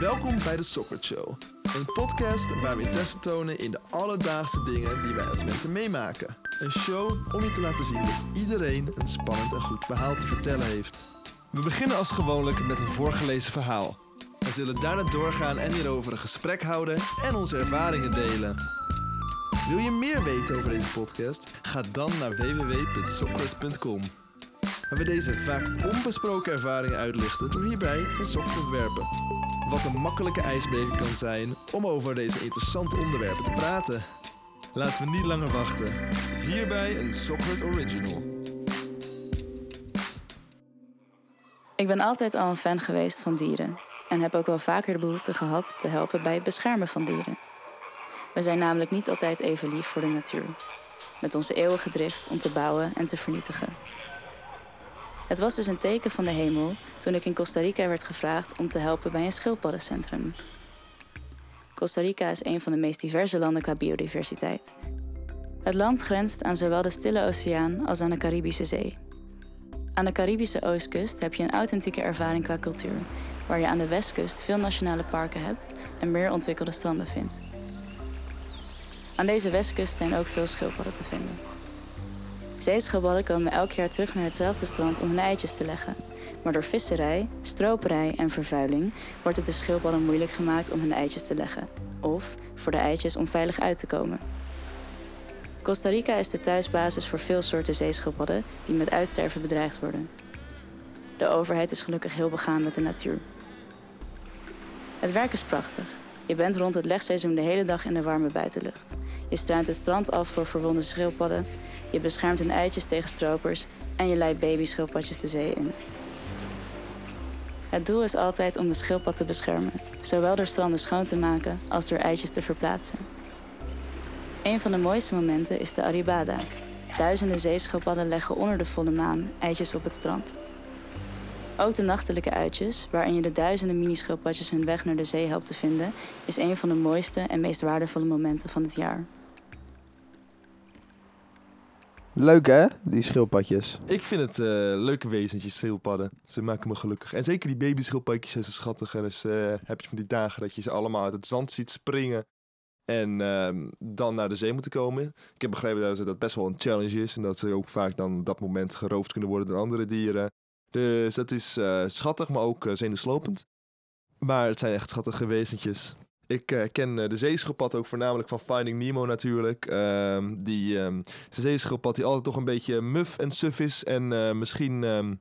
Welkom bij de Soccer Show. Een podcast waar we interesse tonen in de alledaagse dingen die wij als mensen meemaken. Een show om je te laten zien dat iedereen een spannend en goed verhaal te vertellen heeft. We beginnen als gewoonlijk met een voorgelezen verhaal. We zullen daarna doorgaan en hierover een gesprek houden en onze ervaringen delen. Wil je meer weten over deze podcast? Ga dan naar www.sockert.com. Waar we deze vaak onbesproken ervaringen uitlichten door hierbij een sok te ontwerpen. Wat een makkelijke ijsbreker kan zijn om over deze interessante onderwerpen te praten. Laten we niet langer wachten. Hierbij een Sockert Original. Ik ben altijd al een fan geweest van dieren en heb ook wel vaker de behoefte gehad te helpen bij het beschermen van dieren. We zijn namelijk niet altijd even lief voor de natuur, met onze eeuwige drift om te bouwen en te vernietigen. Het was dus een teken van de hemel toen ik in Costa Rica werd gevraagd om te helpen bij een schildpaddencentrum. Costa Rica is een van de meest diverse landen qua biodiversiteit. Het land grenst aan zowel de Stille Oceaan als aan de Caribische Zee. Aan de Caribische oostkust heb je een authentieke ervaring qua cultuur, waar je aan de westkust veel nationale parken hebt en meer ontwikkelde stranden vindt. Aan deze westkust zijn ook veel schildpadden te vinden. Zeeschildpadden komen elk jaar terug naar hetzelfde strand om hun eitjes te leggen. Maar door visserij, stroperij en vervuiling wordt het de schildpadden moeilijk gemaakt om hun eitjes te leggen. Of voor de eitjes om veilig uit te komen. Costa Rica is de thuisbasis voor veel soorten zeeschildpadden die met uitsterven bedreigd worden. De overheid is gelukkig heel begaan met de natuur. Het werk is prachtig. Je bent rond het legseizoen de hele dag in de warme buitenlucht. Je struint het strand af voor verwonde schildpadden. Je beschermt hun eitjes tegen stropers. En je leidt babyschildpadjes de zee in. Het doel is altijd om de schildpad te beschermen. Zowel door stranden schoon te maken als door eitjes te verplaatsen. Een van de mooiste momenten is de Aribada. Duizenden zeeschildpadden leggen onder de volle maan eitjes op het strand. Ook de nachtelijke uitjes, waarin je de duizenden mini-schildpadjes hun weg naar de zee helpt te vinden, is een van de mooiste en meest waardevolle momenten van het jaar. Leuk hè, die schildpadjes. Ik vind het eh, leuke wezentjes, schildpadden. Ze maken me gelukkig. En zeker die babyschildpadjes zijn zo schattig. En dus eh, heb je van die dagen dat je ze allemaal uit het zand ziet springen. En ehm, dan naar de zee moeten komen. Ik heb begrepen dat dat best wel een challenge is. En dat ze ook vaak dan dat moment geroofd kunnen worden door andere dieren. Dus dat is eh, schattig, maar ook zenuwslopend. Maar het zijn echt schattige wezentjes. Ik uh, ken de zeeschildpad ook voornamelijk van Finding Nemo natuurlijk. Um, die um, zeeschildpad die altijd toch een beetje muf en suf is. En misschien um,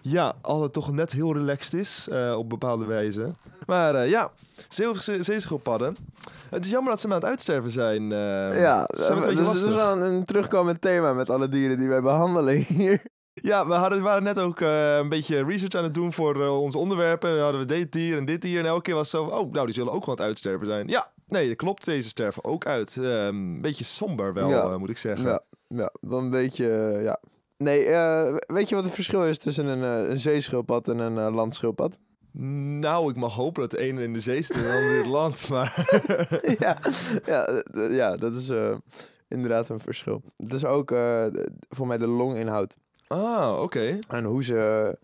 ja, altijd toch net heel relaxed is op bepaalde wijze. Maar ja, zeeschildpadden. Het is jammer dat ze maar aan het uitsterven zijn. ja, dat is wel een, een terugkomend thema met alle dieren die wij behandelen hier. Ja, we hadden, waren net ook uh, een beetje research aan het doen voor uh, onze onderwerpen. En dan hadden we dit dier en dit dier. En elke keer was het zo oh, nou, die zullen ook wel aan het uitsterven zijn. Ja, nee, dat klopt. Deze sterven ook uit. Uh, een beetje somber wel, ja. moet ik zeggen. Ja, ja wel een beetje, ja. Nee, weet je wat het verschil is tussen een, een zeeschildpad en een landschildpad? Nou, ik mag hopen dat de ene in de zee zit en de andere in het land, maar... ja, ja, ja, dat is inderdaad een verschil. Het is ook voor mij de longinhoud. Ah, oké. Okay. En hoe ze...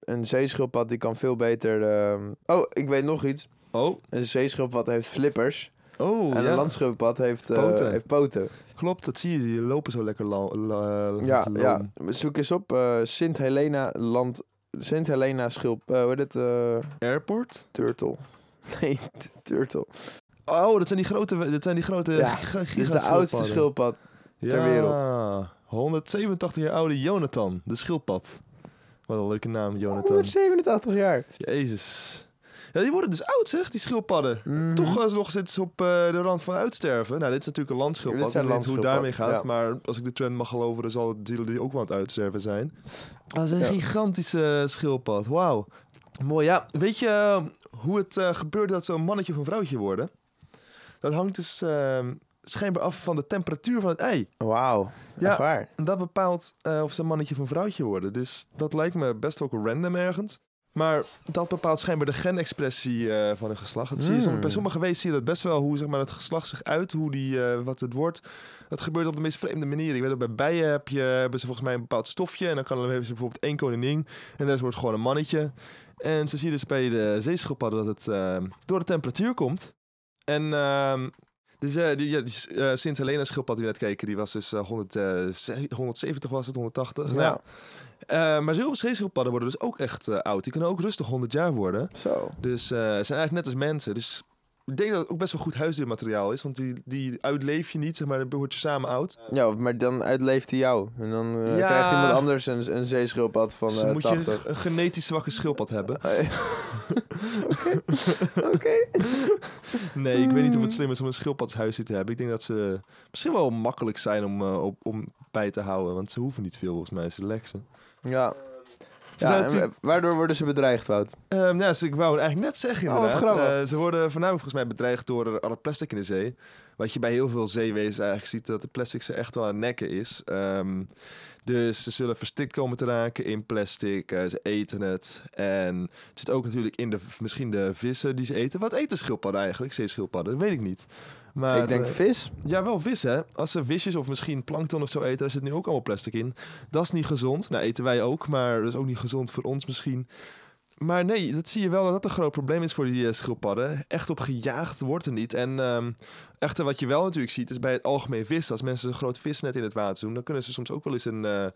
Een zeeschildpad die kan veel beter... Uh... Oh, ik weet nog iets. Oh. Een zeeschildpad heeft flippers. Oh, En ja. een landschildpad heeft, uh, Poten. heeft poten. Klopt, dat zie je. Die lopen zo lekker la, la, Ja, loom. ja. Zoek eens op uh, Sint Helena land... Sint Helena schilp... Uh, hoe heet het? Airport? turtle. Nee, turtle. Oh, dat zijn die grote... Dat zijn die grote Ja, giga, Dit de oudste schildpadden. schildpad ter wereld. Ja, 187 jaar oude Jonathan, de schildpad. Wat een leuke naam, Jonathan. 187 jaar. Jezus. Ja, die worden dus oud, zeg, die schildpadden. Mhm. Toch uh, nog zitten ze op uh, de rand van uitsterven. Nou, dit is natuurlijk een landschildpad. Ik weet niet hoe het daarmee gaat. Maar als ik de trend mag geloven, dan zal het dieren die ook wel aan het uitsterven zijn. Dat is een Ja. gigantische schildpad. Wauw. Mooi. Ja, weet je uh, hoe het uh, gebeurt dat ze een mannetje of een vrouwtje worden? Dat hangt dus uh, schijnbaar af van de temperatuur van het ei. Wauw. Ja. Waar. En dat bepaalt uh, of ze een mannetje of een vrouwtje worden. Dus dat lijkt me best ook random ergens. Maar dat bepaalt schijnbaar de genexpressie eh, van een geslacht. Dat zie je, soms- bij Mm. sommige wezen zie je dat best wel, hoe zeg maar, het geslacht zich uit, hoe die, eh, wat het wordt. Dat gebeurt op de meest vreemde manieren. Ik weet ook, bij bijen heb je, hebben ze volgens mij een bepaald stofje. En dan kan, hebben ze bijvoorbeeld één koningin. En de rest wordt gewoon een mannetje. En zo zie je dus bij de zeeschildpadden dat het eh, door de temperatuur komt. En ehm, dus, eh, die, ja, die eh, Sint Helena schildpad die we net keken, die was dus eh, 100, eh, ze- 170 was het, 180. Nou, Ja. eh, maar zee- zeeschildpadden worden dus ook echt oud. Die kunnen ook rustig 100 jaar worden. Zo. Dus zijn eigenlijk net als mensen. Dus ik denk dat het ook best wel goed huisdiermateriaal is. Want die, die uitleef je niet, zeg maar, dan word je samen oud. Ja, maar dan uitleeft hij jou. En dan Ja. krijgt iemand anders een, een zeeschildpad van dus eh moet 80. je een genetisch zwakke schildpad hebben. Oké. Oké. Nee, ik weet niet of het slim is om een schildpadshuisdier te hebben. Ik denk dat ze misschien wel makkelijk zijn om, eh, op, om bij te houden. Want ze hoeven niet veel, volgens mij. Ze leksen. Ja. En waardoor worden ze bedreigd, Wout? Ehm, ja, dus ik wou het eigenlijk net zeggen Oh, inderdaad. Eh, ze worden voornamelijk volgens mij bedreigd door al het plastic in de zee. Wat je bij heel veel zeewezens eigenlijk ziet, dat de plastic ze echt wel aan nekken is. Ehm, dus ze zullen verstikt komen te raken in plastic. eh, ze eten het. En het zit ook natuurlijk in de, misschien de vissen die ze eten. Wat eten schildpadden eigenlijk, zeeschildpadden? Dat weet ik niet. Maar, ik denk eh, vis. ja, wel vis hè. Als ze visjes of misschien plankton of zo eten, daar zit nu ook allemaal plastic in. Dat is niet gezond. Nou, eten wij ook, maar dat is ook niet gezond voor ons misschien. Maar nee, dat zie je wel dat dat een groot probleem is voor die eh, schildpadden. Echt op gejaagd wordt er niet. En ehm echter wat je wel natuurlijk ziet, is bij het algemeen vis. Als mensen een groot visnet in het water doen, dan kunnen ze soms ook wel eens een eh,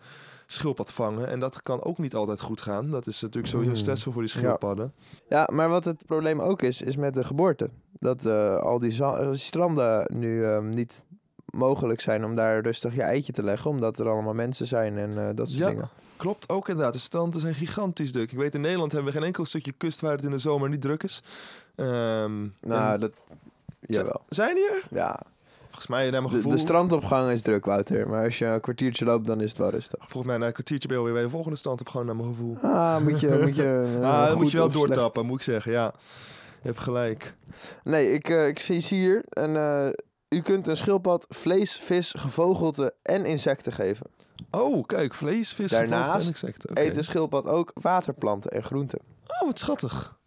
schildpad vangen. En dat kan ook niet altijd goed gaan. Dat is natuurlijk sowieso Mm. stressvol voor die schildpadden. Ja, maar wat het probleem ook is, is met de geboorte. Dat eh, al die stranden nu ehm, niet mogelijk zijn om daar rustig je eitje te leggen. Omdat er allemaal mensen zijn en eh, dat soort Ja. dingen. Klopt ook inderdaad. De stranden zijn gigantisch druk. Ik weet in Nederland hebben we geen enkel stukje kust waar het in de zomer niet druk is. Ehm, Nou, dat... Jawel. zijn hier? Ja, Volgens mij, naar mijn de, gevoel. de strandopgang is druk, Wouter. Maar als je een kwartiertje loopt, dan is het wel rustig. Volgens mij na een kwartiertje ben je alweer bij de volgende stand op gewoon naar mijn gevoel. Ah, moet je, moet je, eh, ah, goed moet je wel slecht- doortappen, moet ik zeggen. Ja, je hebt gelijk. Nee, ik, eh, ik zie hier. En, u kunt een schildpad vlees, vis, gevogelte en insecten geven. Oh, kijk, vlees, vis, Daarnaast gevogelte en insecten. Oké. Eet de schildpad ook waterplanten en groenten. Oh, wat schattig.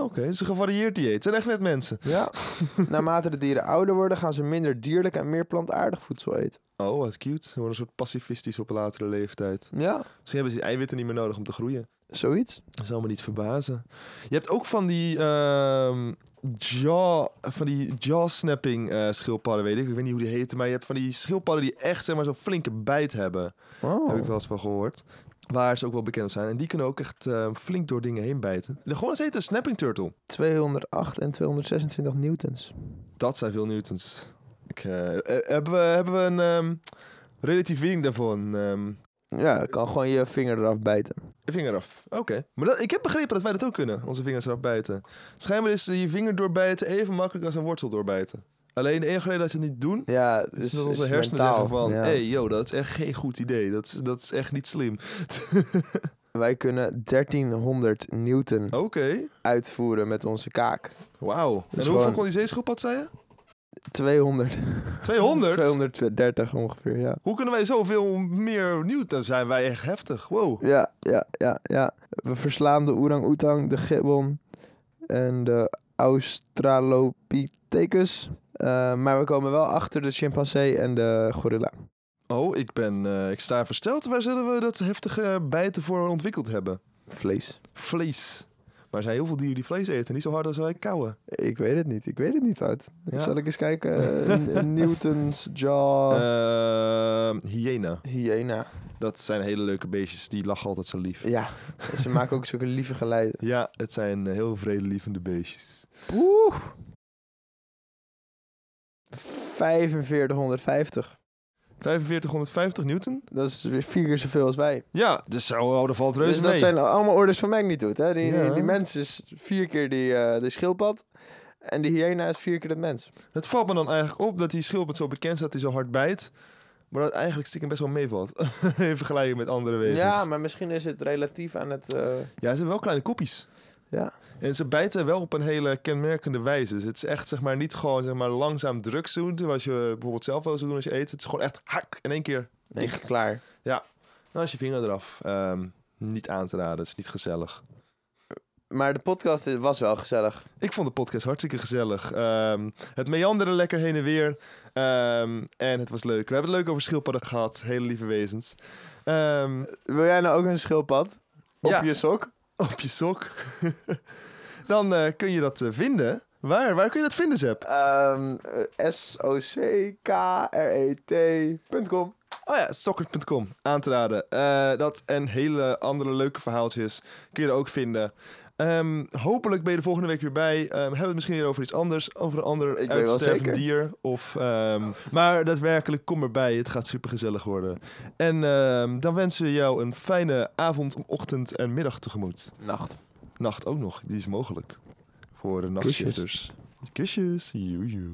Oké, het is een gevarieerd dieet. Het zijn echt net mensen. Ja. Naarmate de dieren ouder worden, gaan ze minder dierlijk en meer plantaardig voedsel eten. Oh, wat cute. Ze worden een soort pacifistisch op een latere leeftijd. Ja, Misschien hebben ze die eiwitten niet meer nodig om te groeien. zoiets. Dat zou me niet verbazen. Je hebt ook van die ehm jaw, van die jaw-snapping eh, schildpadden, weet ik. Ik weet niet hoe die heten, maar je hebt van die schildpadden die echt zeg maar zo'n flinke bijt hebben. Oh. Heb ik wel eens van gehoord. Waar ze ook wel bekend zijn. En die kunnen ook echt eh, flink door dingen heen bijten. De gewoon eens heet een snapping turtle. 208 en 226 newtons. Dat zijn veel newtons. Ik, eh, eh, hebben, we, hebben we een ehm, relativering daarvan? Ehm, Ja, je kan gewoon je vinger eraf bijten. vinger af. Oké. Maar dat, ik heb begrepen dat wij dat ook kunnen. Onze vingers eraf bijten. Schijnbaar is je vinger doorbijten even makkelijk als een wortel doorbijten. Alleen de enige reden dat je het niet doen... Ja, is dat onze is hersenen mentaal. zeggen van... Ja. hey, yo, dat is echt geen goed idee. Dat is, dat is echt niet slim. Wij kunnen 1300 newton Oké. uitvoeren met onze kaak. Wauw. En is hoeveel gewoon- kon die zeeschildpad, zei je? 200. 200? 230 ongeveer, ja. Hoe kunnen wij zoveel meer nieuw? Dan zijn wij echt heftig. Wow. Ja, ja, ja, ja. We verslaan de orang-oetang, de gibbon en de Australopithecus. Eh, maar we komen wel achter de chimpansee en de gorilla. Oh, ik ben... eh, ik sta versteld. Waar zullen we dat heftige bijten voor ontwikkeld hebben? Vlees. Vlees. Maar er zijn heel veel dieren die vlees eten. Niet zo hard als wij kauwen. Ik weet het niet. Ik weet het niet, Wout. Ja. Zal ik eens kijken? Newtons, jaw, Ehm, hyena. hyena. Dat zijn hele leuke beestjes. Die lachen altijd zo lief. Ja, ze maken ook zulke lieve geluiden. Ja, het zijn heel vredelievende beestjes. Oeh. 4550. 4550 newton? Dat is weer vier keer zoveel als wij. Ja, dus zo, oh, valt reuze Dus dat mee. zijn allemaal orders van magnitude. Hè? Die, Ja. die, die mens is vier keer die, eh de schildpad. En die hyena is vier keer de mens. Het valt me dan eigenlijk op dat die schildpad zo bekend staat dat hij zo hard bijt. Maar dat eigenlijk stiekem best wel meevalt. In vergelijking met andere wezens. Ja, maar misschien is het relatief aan het... eh, Ja, ze hebben wel kleine kopjes. Ja. En ze bijten wel op een hele kenmerkende wijze. Dus het is echt zeg maar, niet gewoon zeg maar, langzaam drugs doen. Zoals je bijvoorbeeld zelf wel zou doen als je eet. Het is gewoon echt hak in één keer. Dicht. Klaar. Dan is je vinger eraf. Ehm, niet aan te raden. Het is niet gezellig. maar de podcast was wel gezellig. Ik vond de podcast hartstikke gezellig. Ehm, het meanderde lekker heen en weer. Ehm, en het was leuk. We hebben het leuk over schildpadden gehad. Hele lieve wezens. Wil jij nou ook een schildpad? Op Ja. je sok? op je sok. Dan eh, kun je dat eh, vinden. Waar? Waar kun je dat vinden, Zep? Ehm eh, S-O-C-K-R-E-T.com. Oh ja, sokker.com. Aan te raden. Dat en hele andere leuke verhaaltjes kun je er ook vinden. Ehm, hopelijk ben je de volgende week weer bij. Ehm, hebben we het misschien weer over iets anders. Over een ander Ik uitstervend dier. Of, ehm, maar daadwerkelijk, kom erbij. Het gaat super gezellig worden. En dan wensen we jou een fijne avond, ochtend en middag tegemoet. Nacht. Nacht ook nog, die is mogelijk. Voor de nachtshifters. Kusjes. Joejoe.